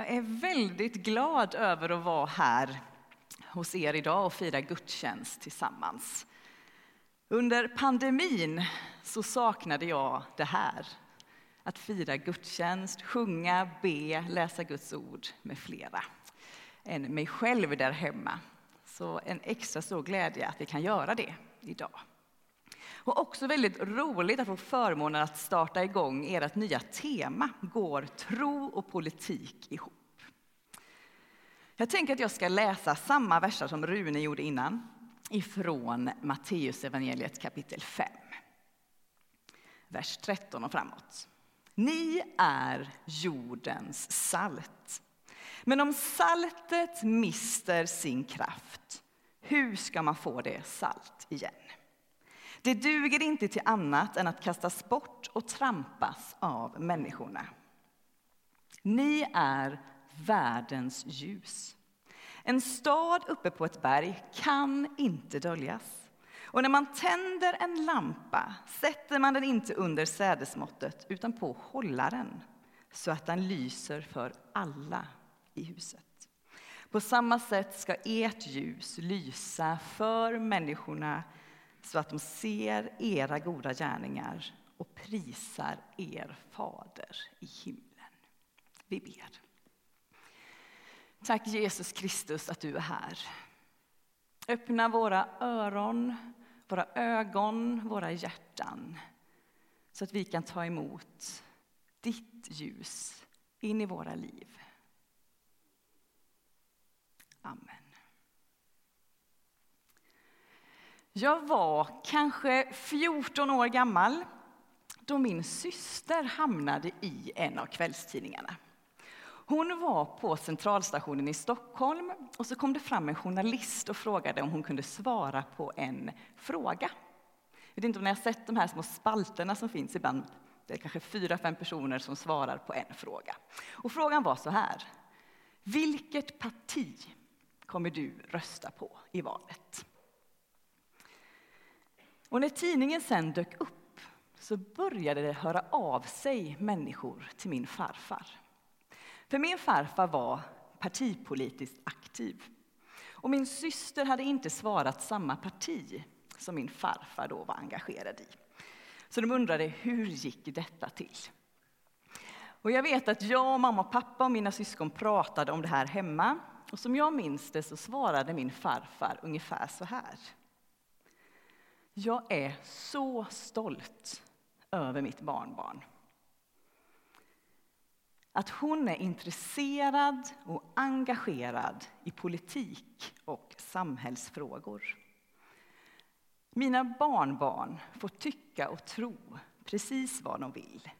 Jag är väldigt glad över att vara här hos er idag och fira gudstjänst tillsammans. Under pandemin så saknade jag det här. Att fira gudstjänst, sjunga, be, läsa Guds ord med flera än mig själv där hemma. Så en extra stor glädje att vi kan göra det idag. Och också väldigt roligt att få förmånen att starta igång ert nya tema, Går tro och politik ihop? Jag tänker att jag ska läsa samma verser som Rune gjorde innan, ifrån Matteus evangeliet kapitel 5. Vers 13 och framåt. Ni är jordens salt. Men om saltet mister sin kraft, hur ska man få det salt igen? Det duger inte till annat än att kastas bort och trampas av människorna. Ni är världens ljus. En stad uppe på ett berg kan inte döljas. Och när man tänder en lampa sätter man den inte under sädesmåttet utan på hållaren så att den lyser för alla i huset. På samma sätt ska ert ljus lysa för människorna så att de ser era goda gärningar och prisar er fader i himlen. Vi ber. Tack Jesus Kristus att du är här. Öppna våra öron, våra ögon, våra hjärtan så att vi kan ta emot ditt ljus in i våra liv. Amen. Jag var kanske 14 år gammal då min syster hamnade i en av kvällstidningarna. Hon var på centralstationen i Stockholm och så kom det fram en journalist och frågade om hon kunde svara på en fråga. Jag vet inte om ni har sett de här små spalterna som finns ibland. Det är kanske fyra, fem personer som svarar på en fråga. Och frågan var så här. Vilket parti kommer du rösta på i valet? Och när tidningen sen dök upp så började det höra av sig människor till min farfar. För min farfar var partipolitiskt aktiv. Och min syster hade inte svarat samma parti som min farfar då var engagerad i. Så de undrade hur gick detta till? Och jag vet att jag, mamma, pappa och mina syskon pratade om det här hemma. Och som jag minns det så svarade min farfar ungefär så här. Jag är så stolt över mitt barnbarn. Att hon är intresserad och engagerad i politik och samhällsfrågor. Mina barnbarn får tycka och tro precis vad de vill.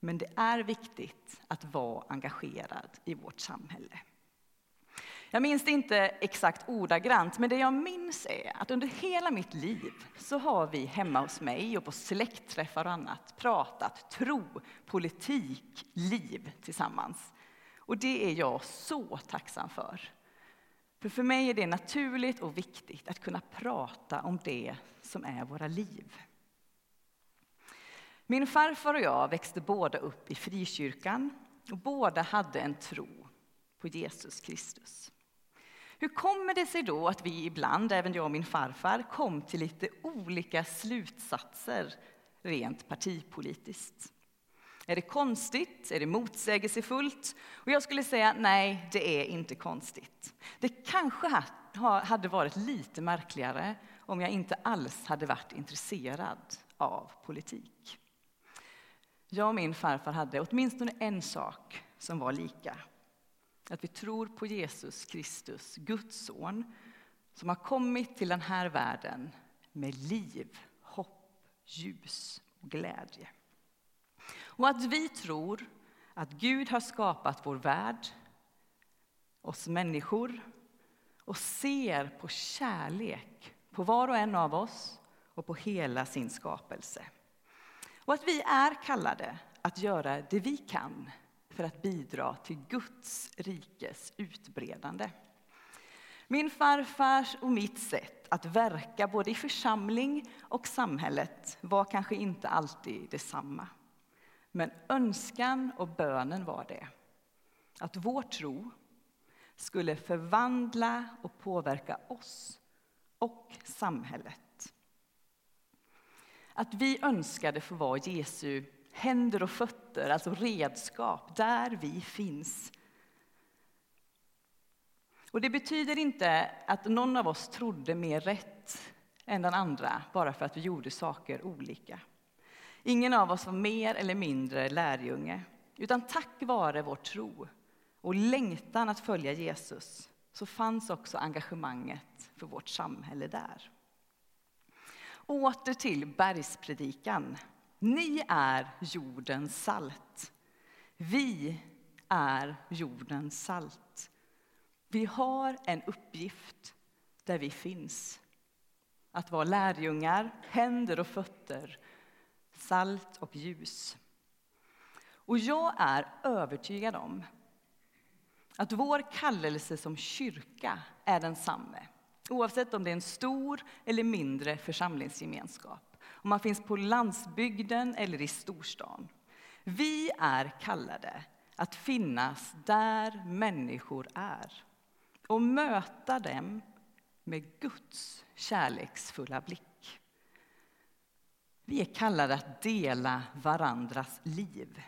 Men det är viktigt att vara engagerad i vårt samhälle. Jag minns det inte exakt ordagrant, men det jag minns är att under hela mitt liv så har vi hemma hos mig och på släktträffar och annat pratat tro, politik, liv tillsammans. Och det är jag så tacksam för. För för mig är det naturligt och viktigt att kunna prata om det som är våra liv. Min farfar och jag växte båda upp i frikyrkan och båda hade en tro på Jesus Kristus. Hur kommer det sig då att vi ibland, även jag och min farfar, kom till lite olika slutsatser rent partipolitiskt? Är det konstigt? Är det motsägelsefullt? Och jag skulle säga nej, det är inte konstigt. Det kanske hade varit lite märkligare om jag inte alls hade varit intresserad av politik. Jag och min farfar hade åtminstone en sak som var lika. Att vi tror på Jesus Kristus, Guds son, som har kommit till den här världen med liv, hopp, ljus och glädje. Och att vi tror att Gud har skapat vår värld, oss människor och ser på kärlek på var och en av oss och på hela sin skapelse. Och att vi är kallade att göra det vi kan för att bidra till Guds rikes utbredande. Min farfars och mitt sätt att verka både i församling och samhället var kanske inte alltid detsamma. Men önskan och bönen var det. att vår tro skulle förvandla och påverka oss och samhället. Att vi önskade få vara Jesu händer och fötter, alltså redskap, där vi finns. Och det betyder inte att någon av oss trodde mer rätt än den andra bara för att vi gjorde saker olika. Ingen av oss var mer eller mindre lärjunge, utan tack vare vår tro och längtan att följa Jesus så fanns också engagemanget för vårt samhälle där. Åter till bergspredikan. Ni är jordens salt. Vi är jordens salt. Vi har en uppgift där vi finns. Att vara lärjungar, händer och fötter, salt och ljus. Och jag är övertygad om att vår kallelse som kyrka är densamme. Oavsett om det är en stor eller mindre församlingsgemenskap. Om man finns på landsbygden eller i storstan. Vi är kallade att finnas där människor är och möta dem med Guds kärleksfulla blick. Vi är kallade att dela varandras liv.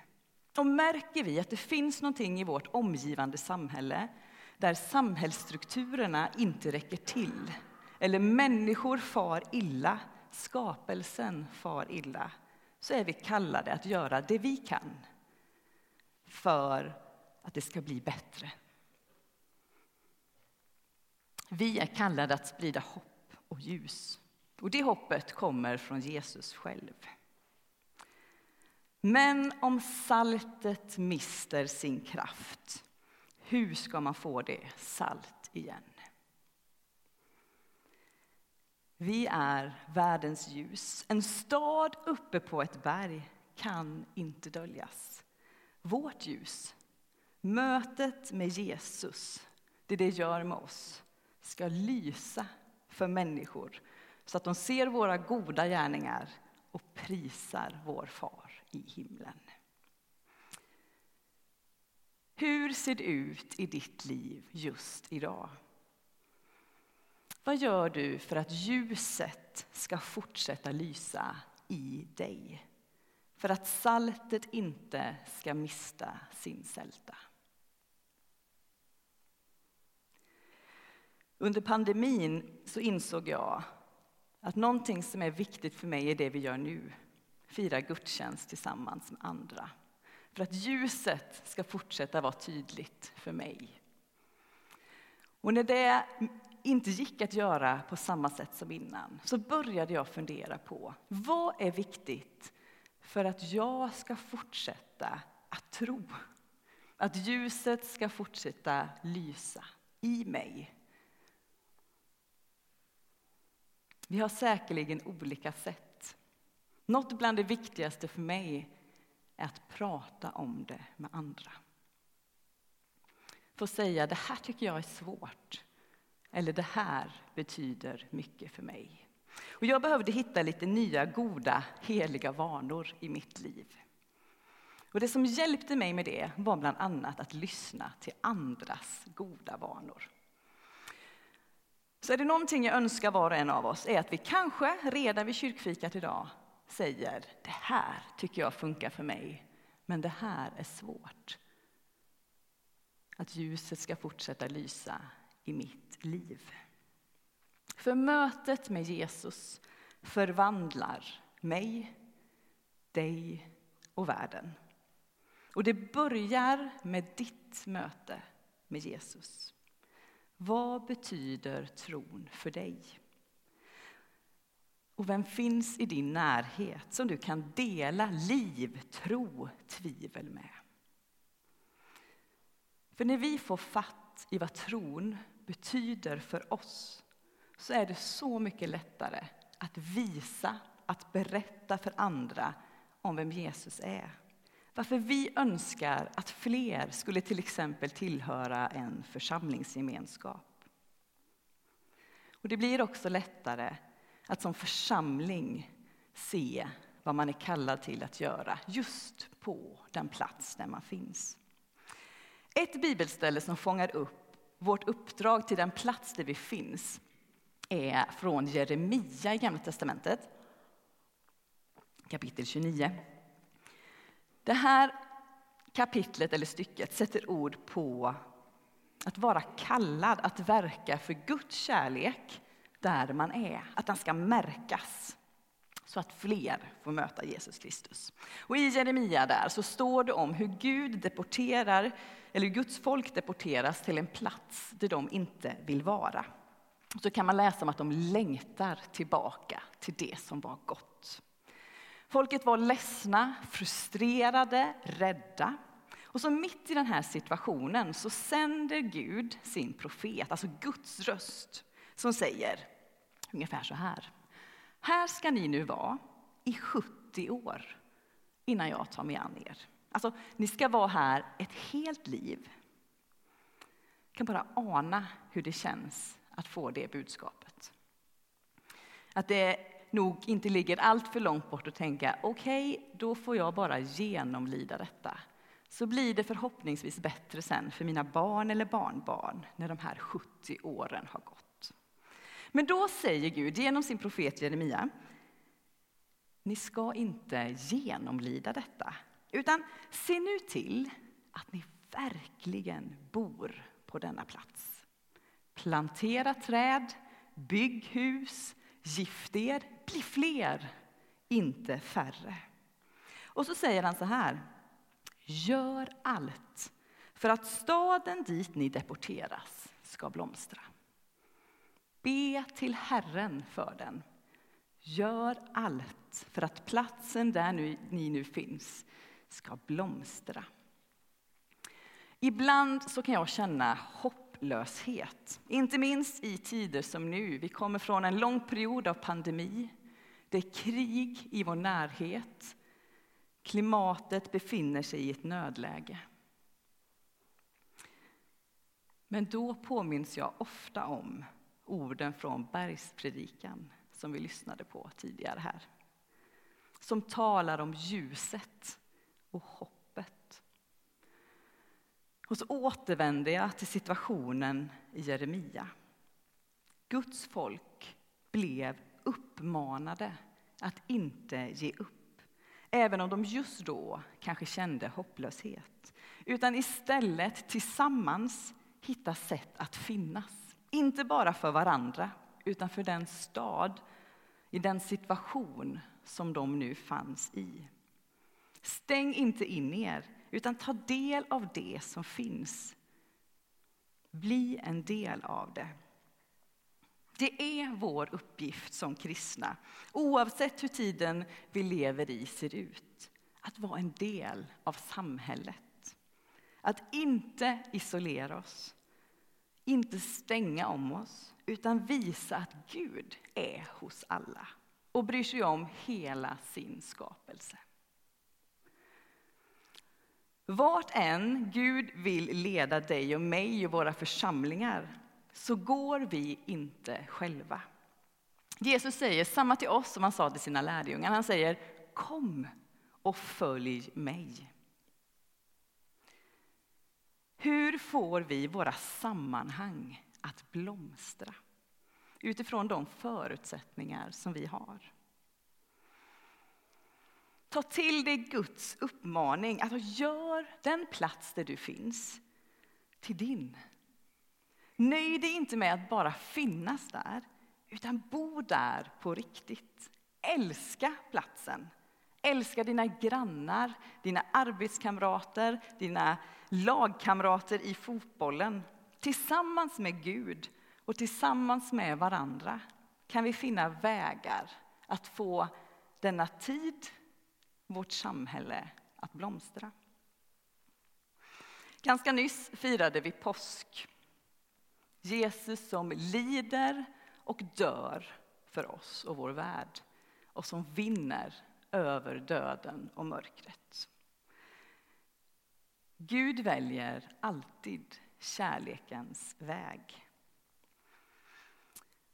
Och märker vi att det finns någonting i vårt omgivande samhälle där samhällsstrukturerna inte räcker till eller människor far illa, skapelsen far illa så är vi kallade att göra det vi kan för att det ska bli bättre. Vi är kallade att sprida hopp och ljus. Och det hoppet kommer från Jesus själv. Men om saltet mister sin kraft, hur ska man få det salt igen? Vi är världens ljus. En stad uppe på ett berg kan inte döljas. Vårt ljus, mötet med Jesus, det det gör med oss, ska lysa för människor så att de ser våra goda gärningar och prisar vår far i himlen. Hur ser det ut i ditt liv just idag? Vad gör du för att ljuset ska fortsätta lysa i dig? För att saltet inte ska mista sin sälta. Under pandemin så insåg jag att någonting som är viktigt för mig är det vi gör nu. Fira gudstjänst tillsammans med andra. För att ljuset ska fortsätta vara tydligt för mig. Och när det inte gick att göra på samma sätt som innan så började jag fundera på vad är viktigt för att jag ska fortsätta att tro. Att ljuset ska fortsätta lysa i mig Vi har säkerligen olika sätt. Något bland det viktigaste för mig är att prata om det med andra. Få säga det här tycker jag är svårt. Eller det här betyder mycket för mig. Och jag behövde hitta lite nya goda, heliga vanor i mitt liv. Och det som hjälpte mig med det var bland annat att lyssna till andras goda vanor. Så är det någonting jag önskar var och en av oss är att vi kanske redan vid kyrkfikat idag säger det här tycker jag funkar för mig, men det här är svårt. Att ljuset ska fortsätta lysa i mitt liv. För mötet med Jesus förvandlar mig, dig och världen. Och det börjar med ditt möte med Jesus. Vad betyder tron för dig? Och vem finns i din närhet som du kan dela liv, tro, tvivel med? För när vi får fatt i vad tron betyder för oss så är det så mycket lättare att visa, att berätta för andra om vem Jesus är. Varför vi önskar att fler skulle till exempel tillhöra en församlingsgemenskap. Och det blir också lättare att som församling se vad man är kallad till att göra just på den plats där man finns. Ett bibelställe som fångar upp vårt uppdrag till den plats där vi finns är från Jeremia i Gamla testamentet, kapitel 29. Det här kapitlet eller stycket sätter ord på att vara kallad att verka för Guds kärlek där man är, att den ska märkas så att fler får möta Jesus Kristus. Och I Jeremia där så står det om hur Gud deporterar, eller Guds folk deporteras till en plats där de inte vill vara. Så kan man läsa om att de längtar tillbaka till det som var gott. Folket var ledsna, frustrerade, rädda. Och så mitt i den här situationen så sänder Gud sin profet, alltså Guds röst, som säger ungefär så här. Här ska ni nu vara i 70 år innan jag tar mig an er. Alltså, ni ska vara här ett helt liv. Jag kan bara ana hur det känns att få det budskapet. Att det nog inte ligger allt för långt bort att tänka okej, okay, då får jag bara genomlida detta. Så blir det förhoppningsvis bättre sen för mina barn eller barnbarn när de här 70 åren har gått. Men då säger Gud genom sin profet Jeremia, ni ska inte genomlida detta, utan se nu till att ni verkligen bor på denna plats. Plantera träd, bygg hus, gift er, bli fler, inte färre. Och så säger han så här, gör allt för att staden dit ni deporteras ska blomstra. Be till Herren för den. Gör allt för att platsen där nu, ni nu finns ska blomstra. Ibland så kan jag känna hopplöshet, inte minst i tider som nu. Vi kommer från en lång period av pandemi. Det är krig i vår närhet. Klimatet befinner sig i ett nödläge. Men då påminns jag ofta om orden från bergspredikan som vi lyssnade på tidigare här. Som talar om ljuset och hoppet. Och så återvänder jag till situationen i Jeremia. Guds folk blev uppmanade att inte ge upp, även om de just då kanske kände hopplöshet, utan istället tillsammans hitta sätt att finnas. Inte bara för varandra, utan för den stad, i den situation som de nu fanns i. Stäng inte in er, utan ta del av det som finns. Bli en del av det. Det är vår uppgift som kristna, oavsett hur tiden vi lever i ser ut, att vara en del av samhället. Att inte isolera oss, inte stänga om oss, utan visa att Gud är hos alla och bryr sig om hela sin skapelse. Vart än Gud vill leda dig och mig och våra församlingar så går vi inte själva. Jesus säger samma till oss som han sa till sina lärjungar. Han säger kom och följ mig. Hur får vi våra sammanhang att blomstra utifrån de förutsättningar som vi har? Ta till dig Guds uppmaning att gör den plats där du finns till din. Nöj dig inte med att bara finnas där, utan bo där på riktigt. Älska platsen. Älska dina grannar, dina arbetskamrater, dina lagkamrater i fotbollen. Tillsammans med Gud och tillsammans med varandra kan vi finna vägar att få denna tid, vårt samhälle, att blomstra. Ganska nyss firade vi påsk. Jesus som lider och dör för oss och vår värld och som vinner över döden och mörkret. Gud väljer alltid kärlekens väg.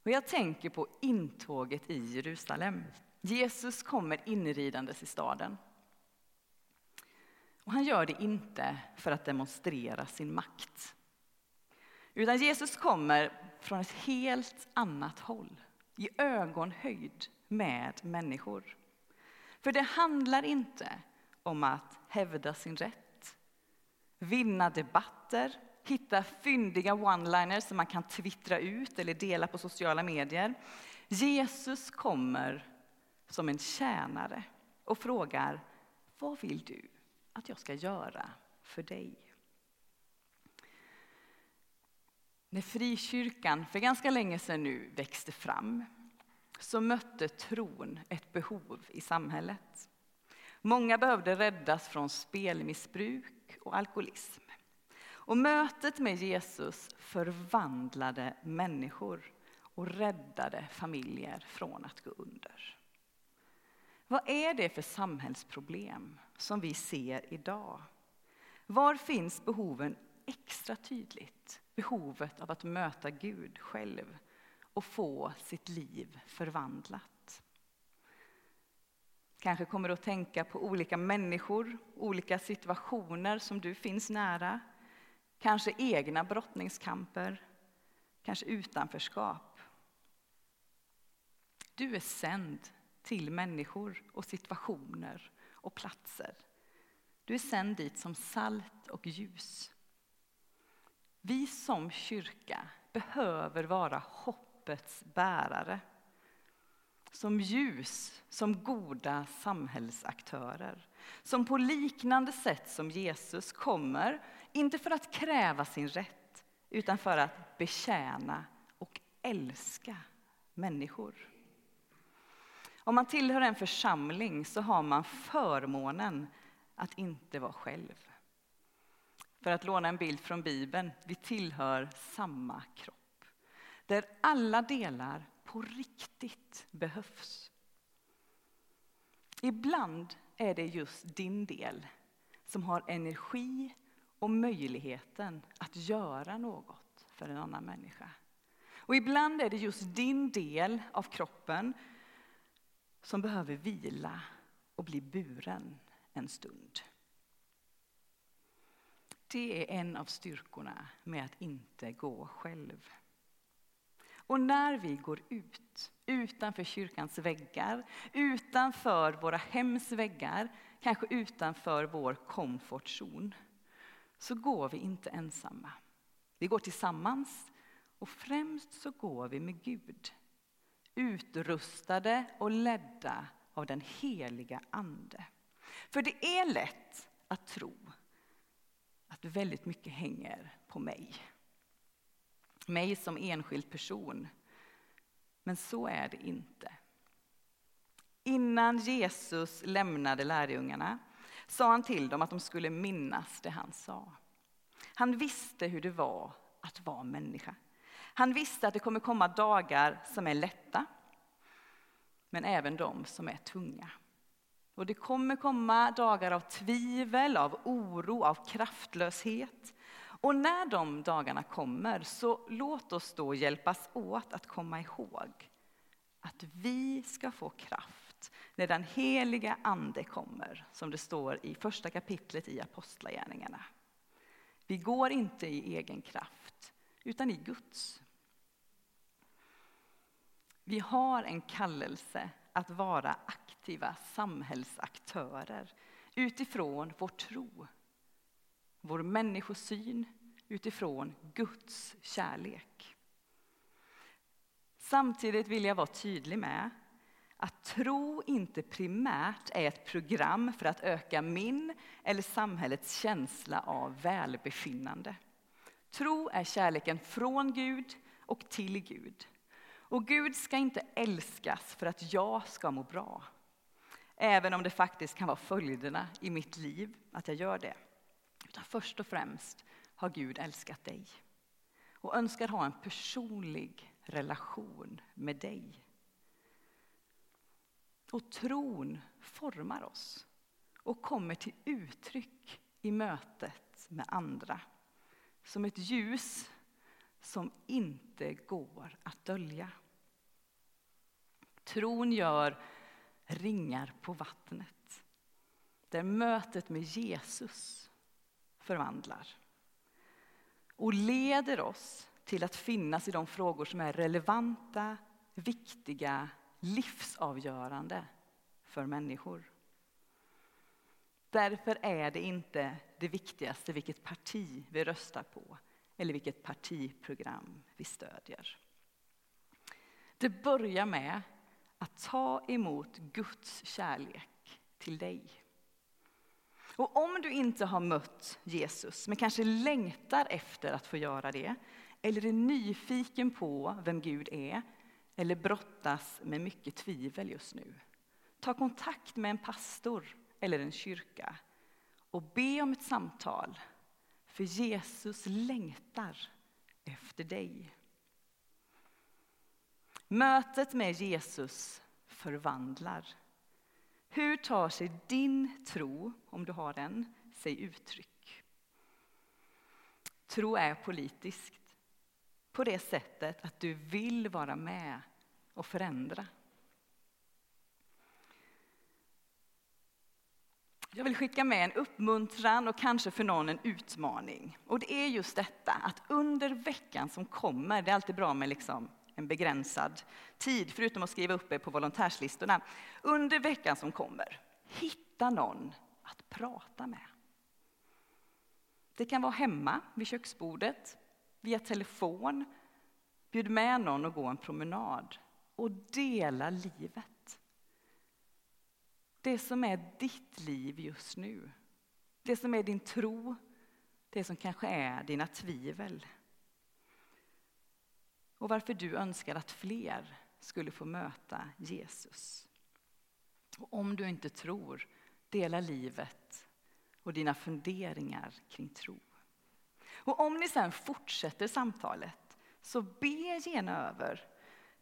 Och jag tänker på intåget i Jerusalem. Jesus kommer inridandes i staden. Och han gör det inte för att demonstrera sin makt. Utan Jesus kommer från ett helt annat håll, i ögonhöjd med människor. För det handlar inte om att hävda sin rätt, vinna debatter, hitta fyndiga one-liners som man kan twittra ut eller dela på sociala medier. Jesus kommer som en tjänare och frågar vad vill du att jag ska göra för dig? När frikyrkan för ganska länge sedan nu växte fram så mötte tron ett behov i samhället. Många behövde räddas från spelmissbruk och alkoholism. Och mötet med Jesus förvandlade människor och räddade familjer från att gå under. Vad är det för samhällsproblem som vi ser idag? Var finns behoven extra tydligt? Behovet av att möta Gud själv och få sitt liv förvandlat. Kanske kommer du att tänka på olika människor, olika situationer som du finns nära. Kanske egna brottningskamper, kanske utanförskap. Du är sänd till människor och situationer och platser. Du är sänd dit som salt och ljus. Vi som kyrka behöver vara hopp hoppets bärare. Som ljus, som goda samhällsaktörer. Som på liknande sätt som Jesus kommer, inte för att kräva sin rätt, utan för att betjäna och älska människor. Om man tillhör en församling så har man förmånen att inte vara själv. För att låna en bild från Bibeln, vi tillhör samma kropp. Där alla delar på riktigt behövs. Ibland är det just din del som har energi och möjligheten att göra något för en annan människa. Och ibland är det just din del av kroppen som behöver vila och bli buren en stund. Det är en av styrkorna med att inte gå själv. Och när vi går ut, utanför kyrkans väggar, utanför våra hems väggar, kanske utanför vår komfortzon, så går vi inte ensamma. Vi går tillsammans och främst så går vi med Gud. Utrustade och ledda av den heliga Ande. För det är lätt att tro att väldigt mycket hänger på mig. Mig som enskild person. Men så är det inte. Innan Jesus lämnade lärjungarna sa han till dem att de skulle minnas det han sa. Han visste hur det var att vara människa. Han visste att det kommer komma dagar som är lätta, men även de som är tunga. Och det kommer komma dagar av tvivel, av oro, av kraftlöshet. Och när de dagarna kommer, så låt oss då hjälpas åt att komma ihåg att vi ska få kraft när den heliga Ande kommer, som det står i första kapitlet i Apostlagärningarna. Vi går inte i egen kraft, utan i Guds. Vi har en kallelse att vara aktiva samhällsaktörer utifrån vår tro, vår människosyn, utifrån Guds kärlek. Samtidigt vill jag vara tydlig med att tro inte primärt är ett program för att öka min eller samhällets känsla av välbefinnande. Tro är kärleken från Gud och till Gud. Och Gud ska inte älskas för att jag ska må bra. Även om det faktiskt kan vara följderna i mitt liv att jag gör det. Utan först och främst har Gud älskat dig och önskar ha en personlig relation med dig. Och tron formar oss och kommer till uttryck i mötet med andra. Som ett ljus som inte går att dölja. Tron gör ringar på vattnet. där mötet med Jesus förvandlar och leder oss till att finnas i de frågor som är relevanta, viktiga, livsavgörande för människor. Därför är det inte det viktigaste vilket parti vi röstar på eller vilket partiprogram vi stödjer. Det börjar med att ta emot Guds kärlek till dig. Och om du inte har mött Jesus, men kanske längtar efter att få göra det, eller är nyfiken på vem Gud är, eller brottas med mycket tvivel just nu, ta kontakt med en pastor eller en kyrka och be om ett samtal, för Jesus längtar efter dig. Mötet med Jesus förvandlar. Hur tar sig din tro, om du har den, sig uttryck? Tro är politiskt på det sättet att du vill vara med och förändra. Jag vill skicka med en uppmuntran och kanske för någon en utmaning. Och det är just detta att under veckan som kommer, det är alltid bra med liksom en begränsad tid, förutom att skriva upp er på volontärslistorna. Under veckan som kommer, hitta någon att prata med. Det kan vara hemma vid köksbordet, via telefon. Bjud med någon och gå en promenad och dela livet. Det som är ditt liv just nu. Det som är din tro, det som kanske är dina tvivel och varför du önskar att fler skulle få möta Jesus. Och om du inte tror, dela livet och dina funderingar kring tro. Och om ni sen fortsätter samtalet, så be gärna över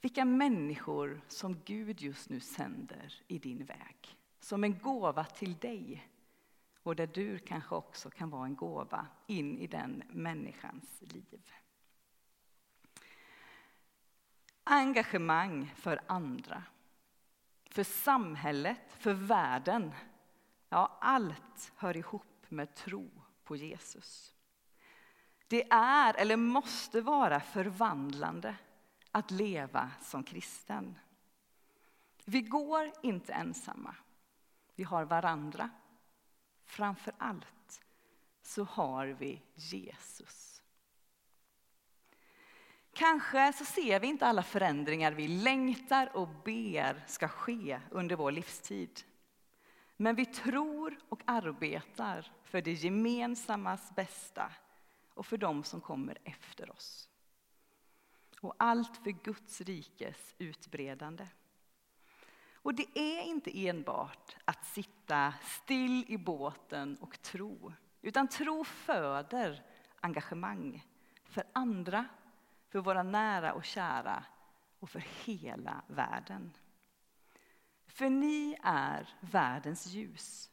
vilka människor som Gud just nu sänder i din väg. Som en gåva till dig och där du kanske också kan vara en gåva in i den människans liv. Engagemang för andra, för samhället, för världen. Ja, allt hör ihop med tro på Jesus. Det är, eller måste vara, förvandlande att leva som kristen. Vi går inte ensamma. Vi har varandra. Framför allt så har vi Jesus. Kanske så ser vi inte alla förändringar vi längtar och ber ska ske under vår livstid. Men vi tror och arbetar för det gemensammas bästa och för dem som kommer efter oss. Och allt för Guds rikes utbredande. Och det är inte enbart att sitta still i båten och tro, utan tro föder engagemang för andra för våra nära och kära och för hela världen. För ni är världens ljus.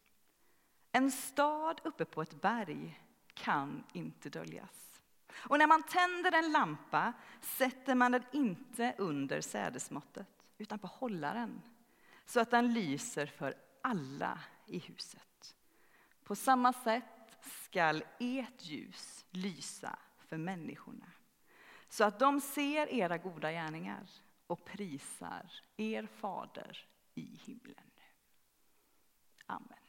En stad uppe på ett berg kan inte döljas. Och när man tänder en lampa sätter man den inte under sädesmåttet utan på hållaren så att den lyser för alla i huset. På samma sätt skall ert ljus lysa för människorna så att de ser era goda gärningar och prisar er fader i himlen. Amen.